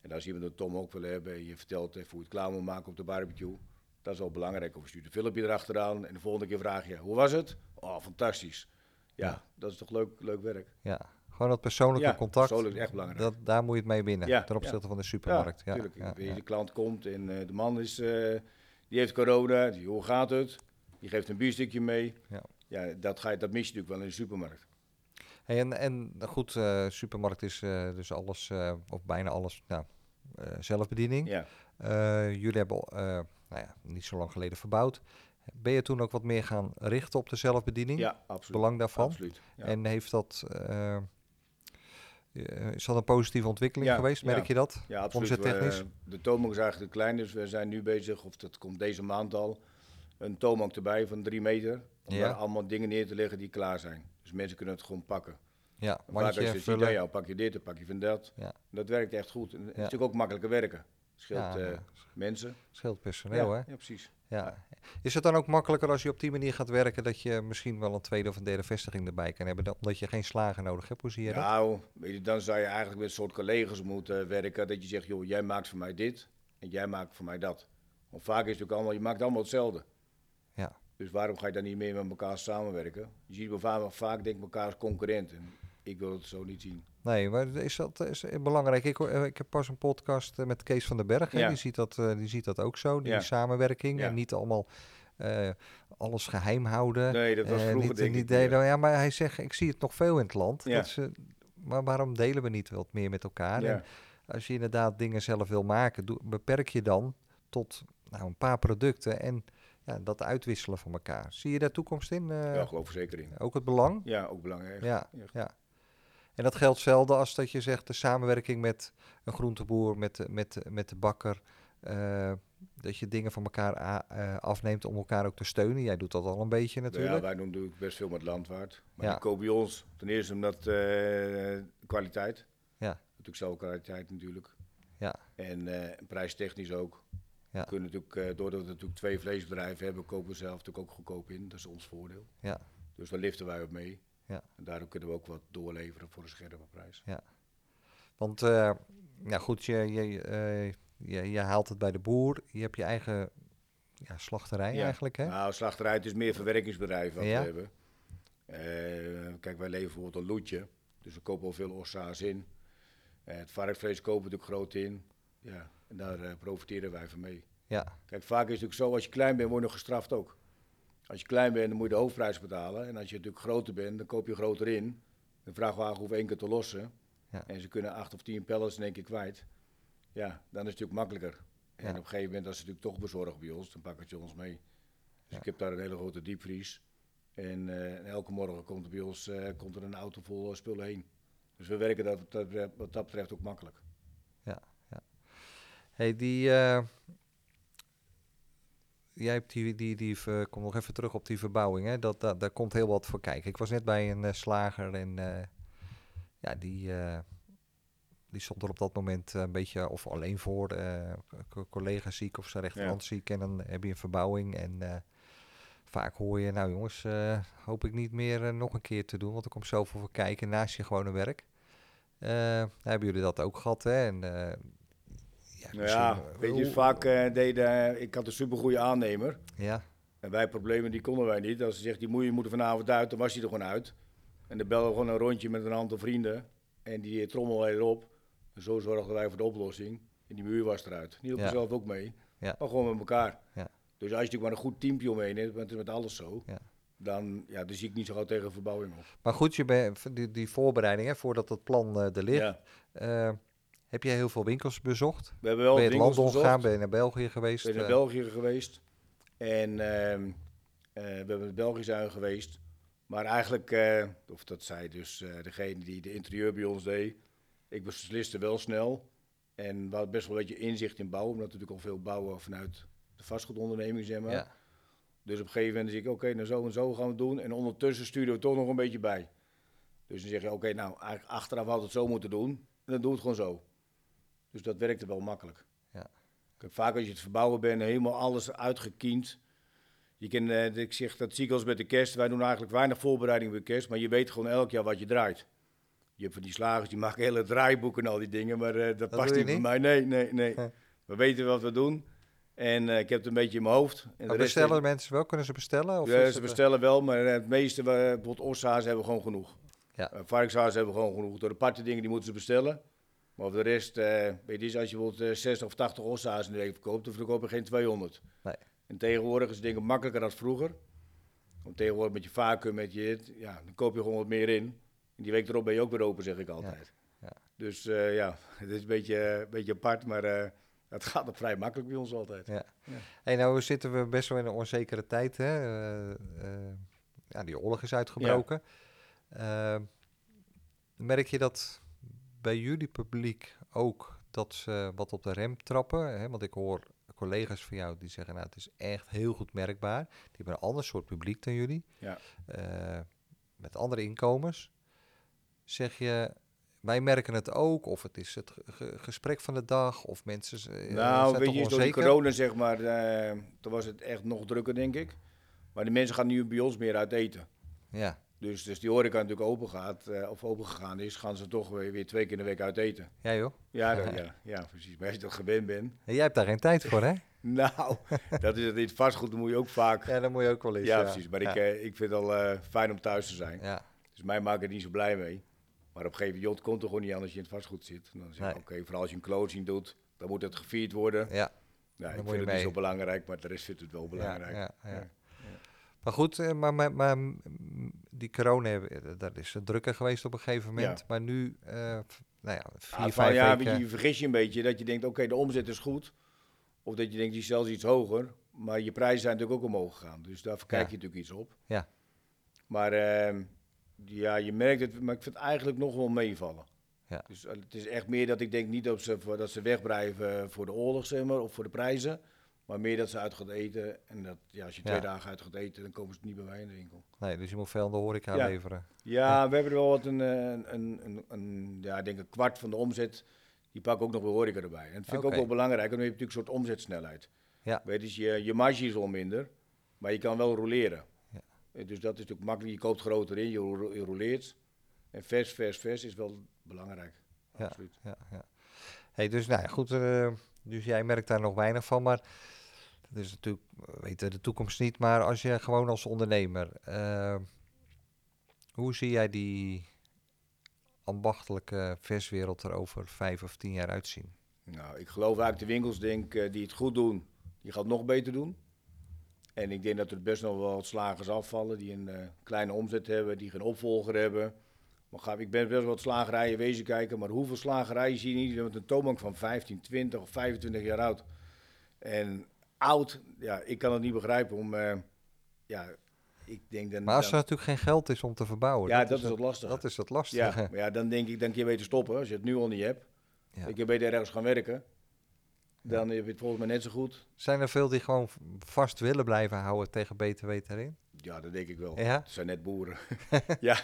En als iemand een Tom ook wil hebben en je vertelt even hoe je het klaar moet maken op de barbecue, dat is wel belangrijk. Of je stuurt een filmpje erachteraan en de volgende keer vraag je, hoe was het? Oh, fantastisch. Ja, Ja. dat is toch leuk, leuk werk. Ja, gewoon dat persoonlijke Ja, contact. persoonlijk is echt belangrijk. Dat, daar moet je het mee winnen, Ja, ten opzichte ja. van de supermarkt. Ja, natuurlijk. De klant komt en eh, de man is, eh, die heeft corona, die, hoe gaat het? Die geeft een bierstukje mee. Ja. Ja, dat, ga je, dat mis je natuurlijk wel in de supermarkt. Hey, en, en goed, eh, supermarkt is dus alles, of bijna alles, nou, zelfbediening. Ja. Jullie hebben nou ja, niet zo lang geleden verbouwd. Ben je toen ook wat meer gaan richten op de zelfbediening? ja, absoluut. Belang daarvan? Absoluut. Ja. En heeft dat, is dat een positieve ontwikkeling Ja, geweest? Merk ja. je dat? ja, absoluut. omzettechnisch? We- de toonbank is eigenlijk te klein, dus we zijn nu bezig, of dat komt deze maand al, een toonbank erbij van drie meter. Om daar allemaal dingen neer te leggen die klaar zijn. Dus mensen kunnen het gewoon pakken. Ja, mandje als je ziet, nou pak je dit, dan pak je van dat. Ja. Dat werkt echt goed. En het is natuurlijk ook makkelijker werken. Scheelt Ja, eh, ja. mensen. Scheelt personeel, ja, hè? ja, precies. Ja. Is het dan ook makkelijker als je op die manier gaat werken dat je misschien wel een tweede of een derde vestiging erbij kan hebben, omdat je geen slager nodig hebt? Hoe zie je dat? Nou, dan zou je eigenlijk met een soort collega's moeten werken. Dat je zegt, joh, jij maakt voor mij dit en jij maakt voor mij dat. Want vaak is het natuurlijk allemaal, je maakt allemaal hetzelfde. Ja. Dus waarom ga je dan niet meer met elkaar samenwerken? Je ziet wel vaak, vaak denk ik elkaar als concurrent. En ik wil het zo niet zien. Nee, maar is dat is belangrijk? Ik, eh, ik heb pas een podcast eh, met Kees van den Berg. Ja. Die, ziet dat, eh, die ziet dat ook zo, die Ja. samenwerking. En niet allemaal eh, alles geheim houden. Nee, dat was Eh, vroeger niet, denk niet ik delen. Ja, maar hij zegt, ik zie het nog veel in het land. Dat ze, maar waarom delen we niet wat meer met elkaar? En als je inderdaad dingen zelf wil maken, doe, beperk je dan tot nou, een paar producten en ja, dat uitwisselen van elkaar. Zie je daar toekomst in? eh, ja, geloof er zeker in. ook het belang? Ja, ook belangrijk. Ja, echt. ja. En dat geldt zelden als dat je zegt de samenwerking met een groenteboer, met, de- met, met de bakker. eh, dat je dingen van elkaar eh, afneemt om elkaar ook te steunen. Jij doet dat al een beetje Nou natuurlijk. Ja, wij doen natuurlijk best veel met landwaard. Maar Ja. die kopen bij ons ten eerste omdat eh, kwaliteit. Ja. Natuurlijk zelf kwaliteit natuurlijk. Ja. En prijstechnisch ook. Ja. We kunnen natuurlijk, doordat we natuurlijk twee vleesbedrijven hebben, kopen we zelf natuurlijk ook goedkoop in. Dat is ons voordeel. Ja. Dus daar liften wij op mee. Ja. En daardoor kunnen we ook wat doorleveren voor een scherpe prijs. Want, eh, ja goed, je, je, eh, je, je haalt het bij de boer. Je hebt je eigen ja, slachterij Ja. eigenlijk, hè? Nou, slachterij, het is meer verwerkingsbedrijf wat Ja. we hebben. Eh, kijk, wij leveren bijvoorbeeld een loetje. Dus we kopen al veel ossa's in. Eh, het varkensvlees kopen we natuurlijk groot in. Ja, en daar eh, profiteren wij van mee. Ja, Kijk, vaak is het natuurlijk zo, als je klein bent, word je nog gestraft ook. Als je klein bent, dan moet je de hoofdprijs betalen. En als je natuurlijk groter bent, dan koop je groter in. De vrachtwagen hoeft één keer te lossen. Ja. En ze kunnen acht of tien pallets in één keer kwijt. Ja, dan is het natuurlijk makkelijker. En Ja. op een gegeven moment, als ze natuurlijk toch bezorgen bij ons, dan pakken je ons mee. Dus Ja. ik heb daar een hele grote diepvries. En, eh, en elke morgen komt er bij ons eh, komt er een auto vol eh, spullen heen. Dus we werken dat, dat, wat dat betreft ook makkelijk. hey, die... jij hebt die, die, die, ver- kom nog even terug op die verbouwing, hè? Dat, dat, daar komt heel wat voor kijken. Ik was net bij een eh, slager en eh, ja, die, eh, die stond er op dat moment een beetje of alleen voor. co- collega ziek of zijn rechterhand ziek en dan heb je een verbouwing en... Vaak hoor je, nou jongens, hoop ik niet meer nog een keer te doen, want er komt zoveel voor kijken naast je gewone werk. Hebben jullie dat ook gehad, hè? En, ja, Nou ja, eh, weet je, vaak eh, deden, ik had een supergoeie aannemer. Ja, En wij problemen, die konden wij niet. Als ze zegt, die moet je moet er vanavond uit, dan was hij er gewoon uit. En dan belden we gewoon een rondje met een aantal vrienden. En die eh, trommel erop. En zo zorgden wij voor de oplossing. En die muur was eruit. Die hielp Ja. zelf ook mee. Ja. Maar gewoon met elkaar. Ja. Dus als je natuurlijk maar een goed teampje omheen hebt, want het is met alles zo. Ja. Dan, ja, dan zie ik niet zo gauw tegen verbouwing op. maar goed, je bent die, die voorbereiding, hè, voordat het plan eh, er ligt. Heb jij heel veel winkels bezocht? We hebben wel ben je het land omgegaan? Ben je naar België geweest? Ik ben naar Eh, België geweest. En ehm, eh, we hebben in België zijn geweest. Maar eigenlijk, eh, of dat zei dus degene die de interieur bij ons deed. Ik besliste wel snel. En we hadden best wel een beetje inzicht in bouwen. Omdat we natuurlijk al veel bouwen vanuit de vastgoedonderneming, zeg maar. ja, Dus op een gegeven moment zeg ik, oké, nou zo en zo gaan we het doen. En ondertussen sturen we toch nog een beetje bij. Dus dan zeg je, oké, nou, eigenlijk achteraf we het zo moeten doen. En dan doe het gewoon zo. Dus dat werkte wel makkelijk. Ja. Kijk, vaak als je het verbouwen bent, helemaal alles uitgekiend. Je kan, eh, ik zeg, dat zie ik als met de kerst. Wij doen eigenlijk weinig voorbereiding bij kerst. Maar je weet gewoon elk jaar wat je draait. Je hebt van die slagers, die maken hele draaiboeken en al die dingen. Maar eh, dat, past niet bij mij. Nee, nee, nee. Huh. We weten wat we doen. En eh, ik heb het een beetje in mijn hoofd. En de bestellen mensen wel? Kunnen ze bestellen? Of ja, ze bestellen wel, maar het meeste, bijvoorbeeld ossa's hebben we gewoon genoeg. Ja. Uh, varkenshaas hebben we gewoon genoeg. Door de aparte dingen die moeten ze bestellen. Maar voor de rest, eh, weet je, als je bijvoorbeeld eh, 60 of 80 ossa's in de week verkoopt, dan verkoop je geen 200. Nee. En tegenwoordig is het dingen makkelijker dan vroeger. Want tegenwoordig met je vacuüm, met je ja, dan koop je gewoon wat meer in. En die week erop ben je ook weer open, zeg ik altijd. ja. Dus eh, ja, het is een beetje, een beetje apart, maar eh, het gaat nog vrij makkelijk bij ons altijd. Ja. Ja. Hey, nou zitten we best wel in een onzekere tijd. Hè? Eh, eh, ja, die oorlog is uitgebroken. Eh, merk je dat bij jullie publiek ook dat ze wat op de rem trappen? Hè? Want ik hoor collega's van jou die zeggen, nou het is echt heel goed merkbaar. Die hebben een ander soort publiek dan jullie. Ja. Eh, met andere inkomens. Zeg je, wij merken het ook, of het is het ge- ge- gesprek van de dag, of mensen eh, Nou, zijn weet je, is door onzeker? corona zeg maar, eh, toen was het echt nog drukker, denk ik. Maar de mensen gaan nu bij ons meer uit eten. Ja, Dus, dus die horeca natuurlijk open gaat, eh, of open gegaan is, gaan ze toch weer, weer twee keer in de week uit eten. ja joh. Ja, dat- ja, ja, precies. Maar als je dat gewend bent. En jij hebt daar geen tijd voor, hè? Nou, dat is het in het vastgoed, dan moet je ook vaak. Ja, dan moet je ook wel eens. Ja, precies. Maar ja. ik, eh, ik vind het al eh, fijn om thuis te zijn. Ja, Dus mij maakt het niet zo blij mee. Maar op een gegeven moment komt er gewoon niet aan als je in het vastgoed zit. Dan zeg ik, Nee. oké, vooral als je een closing doet, dan moet het gevierd worden. ja. Nou, Dan ik je vind het niet zo belangrijk, maar de rest vindt het wel ja, belangrijk. ja, ja. Ja. Maar goed, eh, maar, maar, maar die corona, eh, dat is drukker geweest op een gegeven moment. Ja. Maar nu, f- nou ja, vier, van, vijf ja, weken. je, vergis je een beetje dat je denkt, oké, de omzet is goed. Of dat je denkt, die is zelfs iets hoger. Maar je prijzen zijn natuurlijk ook omhoog gegaan. Dus daar kijk Ja. je natuurlijk iets op. Ja. Maar ehm, Ja, je merkt het, maar ik vind het eigenlijk nog wel meevallen. Ja. Dus het is echt meer dat ik denk niet dat ze, voor, dat ze wegblijven voor de oorlog, zeg maar, of voor de prijzen. Maar meer dat ze uit gaat eten. En dat, ja, als je Ja. twee dagen uit gaat eten, dan komen ze niet bij mij in de winkel. Nee, dus je moet veel aan de horeca Ja. leveren. Ja, we hebben er wel wat een, eh, een, een, een, een- ja, ik denk een kwart van de omzet. Die pakken ook nog wel horeca erbij. En dat vind ik ook wel belangrijk, want dan heb je natuurlijk een soort omzetsnelheid. Ja. Weet je, dus je, je marge is al minder, maar je kan wel roleren. Ja. Eh, Dus dat is natuurlijk makkelijk. Je koopt groter in, je, ro- je roleert. En vers, vers, vers is wel belangrijk. Absoluut. Ja, ja. Hey, dus nou goed, eh, dus jij merkt daar nog weinig van, maar is natuurlijk, we weten de toekomst niet, maar als je gewoon als ondernemer, eh, hoe zie jij die ambachtelijke verswereld er over vijf of tien jaar uitzien? Nou, ik geloof eigenlijk de winkels denk, eh, die het goed doen, die gaan het nog beter doen. En ik denk dat er best nog wel wat slagers afvallen die een eh, kleine omzet hebben, die geen opvolger hebben. Maar ga, ik ben best wel wat slagerijen wezen kijken, maar hoeveel slagerijen zie je niet met een toonbank van 15, 20 of 25 jaar oud? En oud, ja, ik kan het niet begrijpen om, eh, ja, ik denk dan... Maar als er dan- natuurlijk geen geld is om te verbouwen, ja, dat is het, lastige. dat is het lastige. Ja, maar ja, dan denk ik, dan kun je beter stoppen als je het nu al niet hebt. Ja. Ik kan beter ergens gaan werken. Dan heb je het volgens mij net zo goed. Zijn er veel die gewoon vast willen blijven houden tegen BTW erin? Ja, dat denk ik wel. Ja? Het zijn net boeren. ja,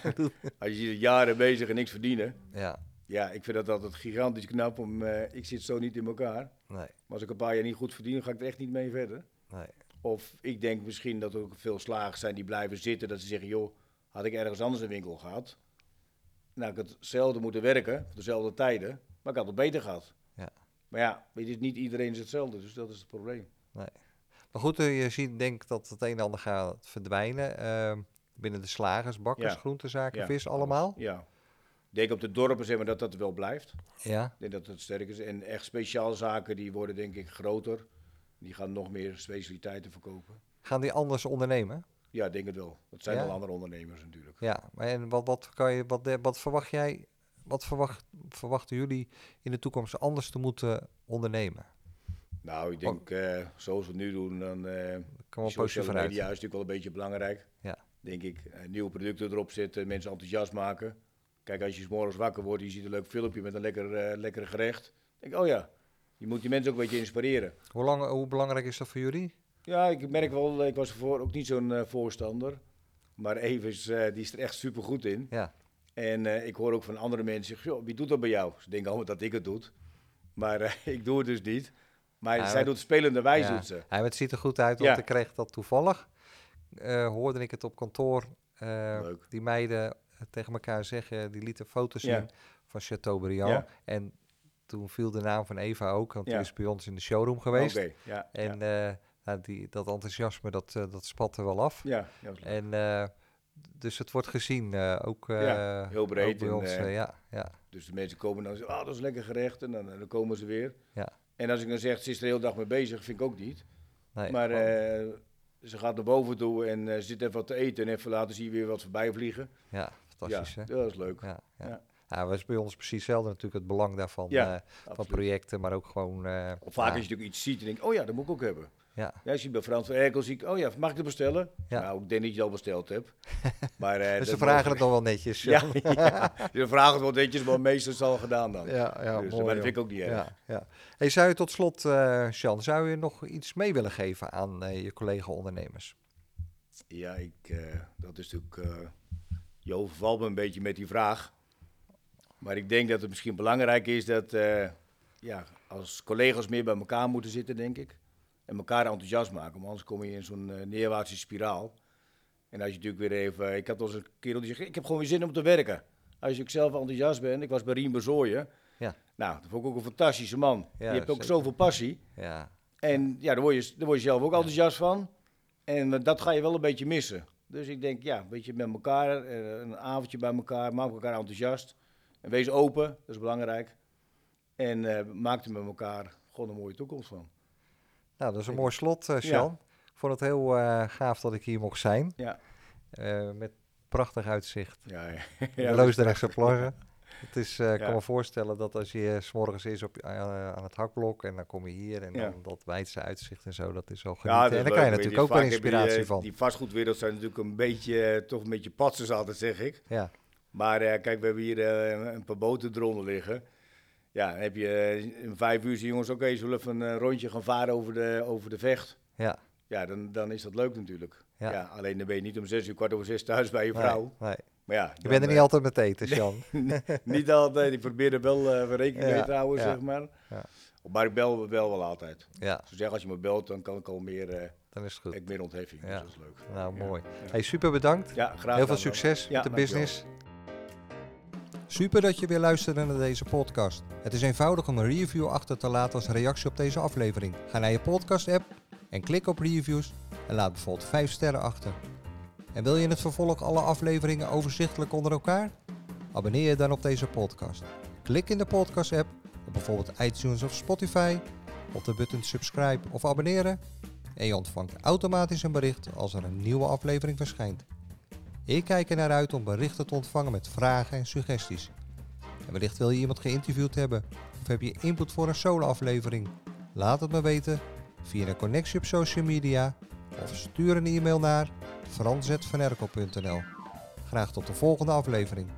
als je jaren bezig en niks verdienen. Ja, Ja, ik vind dat altijd gigantisch knap. Om, eh, ik zit zo niet in elkaar. nee, Maar als ik een paar jaar niet goed verdien, ga ik er echt niet mee verder. nee. Of ik denk misschien dat er ook veel slagers zijn die blijven zitten. Dat ze zeggen, joh, had ik ergens anders een winkel gehad. Nou, ik had hetzelfde moeten werken, voor dezelfde tijden. Maar ik had het beter gehad. Ja. Maar ja, weet je, niet iedereen is hetzelfde. Dus dat is het probleem. Maar goed, eh, je ziet denk ik dat het een en ander gaat verdwijnen. ehm, binnen de slagers, bakkers, Ja. groentezaken, Ja, vis, allemaal. Ja. Ik denk op de dorpen zeg maar, dat dat wel blijft. Ja, Ik denk dat het sterk is. En echt speciaalzaken die worden denk ik groter. Die gaan nog meer specialiteiten verkopen. gaan die anders ondernemen? Ja, ik denk het wel. Dat zijn Ja? al andere ondernemers natuurlijk. Ja, maar en wat, wat, kan je, wat, wat verwacht jij, wat verwacht, verwachten jullie in de toekomst anders te moeten ondernemen? Nou, ik denk eh, zoals we het nu doen, dan Daar kan wel vanuit. media is natuurlijk wel een beetje belangrijk. Ja. Denk ik. Eh, nieuwe producten erop zetten, mensen enthousiast maken. Kijk, als je 's morgens wakker wordt, je ziet een leuk filmpje met een lekker, eh lekker gerecht. denk ik, oh ja, je moet die mensen ook een beetje inspireren. Hoe, lang, hoe belangrijk is dat voor jullie? Ja, ik merk wel, ik was ervoor ook niet zo'n eh, voorstander. Maar Evers, eh, die is er echt super goed in. Ja, En ik hoor ook van andere mensen, "Joh, wie doet dat bij jou? Ze denken allemaal dat ik het doe. Maar ik doe het dus niet. Maar Ja, zij maar- doet spelende wijze, ja. doet ze. Ja, maar het ziet er goed uit, want Ja. ik kreeg dat toevallig. hoorde ik het op kantoor. Leuk. die meiden tegen elkaar zeggen, die lieten foto's zien van Chateaubriand. En toen viel de naam van Eva ook, want die is bij ons in de showroom geweest. Oké, ja. En eh, nou, die, dat enthousiasme, dat, eh, dat spat er wel af. ja. En eh, dus het wordt gezien, ook, Ja, heel breed bij ons. ja, ja, Dus de mensen komen dan zeggen, ah, dat is lekker gerecht. En dan, dan komen ze weer. Ja. En als ik dan zeg, ze is er de hele dag mee bezig, vind ik ook niet. nee, maar ze gaat naar boven toe en zit even wat te eten. En even later zie je weer wat voorbij vliegen. ja, fantastisch. ja, hè? dat is leuk. Ja, ja. Ja. Dat is bij ons precies hetzelfde natuurlijk, het belang daarvan. Ja, eh, van projecten, maar ook gewoon... eh, Of vaak als je natuurlijk iets ziet en denkt, oh ja, dat moet ik ook hebben. Ja, Ja, als je bij Frans van Erkel ziet, oh ja, mag ik het bestellen? Ja. Nou, ik denk dat je het al besteld hebt. Maar, eh, dus ze vragen het nog wel netjes. Ja, ja. ze vragen het wel netjes, maar meestal is het al gedaan dan. ja, ja dus, mooi, maar dat vind ik ook niet erg. Ja, ja. Hey, zou je tot slot, eh Sjan, zou je nog iets mee willen geven aan je collega-ondernemers? Ja, ik, dat is natuurlijk. Je overvalt me een beetje met die vraag. Maar ik denk dat het misschien belangrijk is dat. eh, ja, als collega's meer bij elkaar moeten zitten, denk ik. En elkaar enthousiast maken. Want anders kom je in zo'n eh, neerwaartse spiraal. En als je natuurlijk weer even. Ik had als een kerel die zegt: Ik heb gewoon weer zin om te werken. Als je ook zelf enthousiast bent. Ik was bij Rien Bezooien. Ja. Nou, dat vond ik ook een fantastische man. Ja, die heeft ook zoveel passie. Ja, En ja, daar word je, daar word je zelf ook enthousiast van. En eh, dat ga je wel een beetje missen. Dus ik denk, ja, een beetje met elkaar, eh, een avondje bij elkaar, maak elkaar enthousiast. En wees open, dat is belangrijk. En eh, maak er met elkaar gewoon een mooie toekomst van. nou, dat is een mooi slot, eh Sjan. Ik vond het heel gaaf dat ik hier mocht zijn. Ja. Met prachtig uitzicht. Ja, ja. Ja, ja, Loosdrechtse plaggen. Het is, eh, ik Ja. kan me voorstellen dat als je 's morgens is op, eh, aan het hakblok en dan kom je hier en Ja. dan dat wijdse uitzicht en zo, dat is Ja, genieten. dat en daar kan je natuurlijk ook wel je, inspiratie eh, van. Die vastgoedwereld zijn natuurlijk een beetje, eh, toch een beetje patsers altijd, zeg ik. Ja, Maar eh, kijk, we hebben hier eh, een paar boten eronder liggen. Ja, dan heb je eh, in vijf uur, jongens, oké, zullen we even een eh, rondje gaan varen over de, over de vecht? ja. Ja, dan, dan is dat leuk natuurlijk. Ja. Ja. alleen dan ben je niet om zes uur, kwart over zes thuis bij je Nee, vrouw. nee. Maar ja, Je bent er niet altijd met eten. Jan. niet altijd. Ik probeer er wel uh, rekening mee te houden, zeg maar. Ja. Maar ik bel wel wel altijd. Ja, Ze zeggen, als je me belt, dan kan ik al meer, eh, dan is het goed. ik meer ontheffing. Ja. Dus dat is leuk. Nou, mooi. Hey, super bedankt. Ja, graag Heel veel succes met de business. Super dat je weer luisterde naar deze podcast. Het is eenvoudig om een review achter te laten als reactie op deze aflevering. Ga naar je podcast app en klik op reviews en laat bijvoorbeeld 5 sterren achter. En wil je in het vervolg alle afleveringen overzichtelijk onder elkaar? Abonneer je dan op deze podcast. Klik in de podcast app op bijvoorbeeld iTunes of Spotify op de button subscribe of abonneren en je ontvangt automatisch een bericht als er een nieuwe aflevering verschijnt. Ik kijk er naar uit om berichten te ontvangen met vragen en suggesties. En wellicht wil je iemand geïnterviewd hebben of heb je input voor een solo-aflevering? Laat het me weten via een connectie op social media of stuur een e-mail naar frans.vanerkel.nl. Graag tot de volgende aflevering.